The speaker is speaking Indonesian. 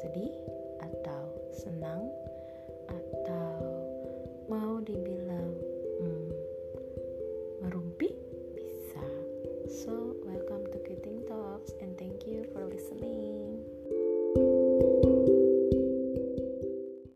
sedih atau senang atau mau dibilang hmm, merumpi? Bisa. So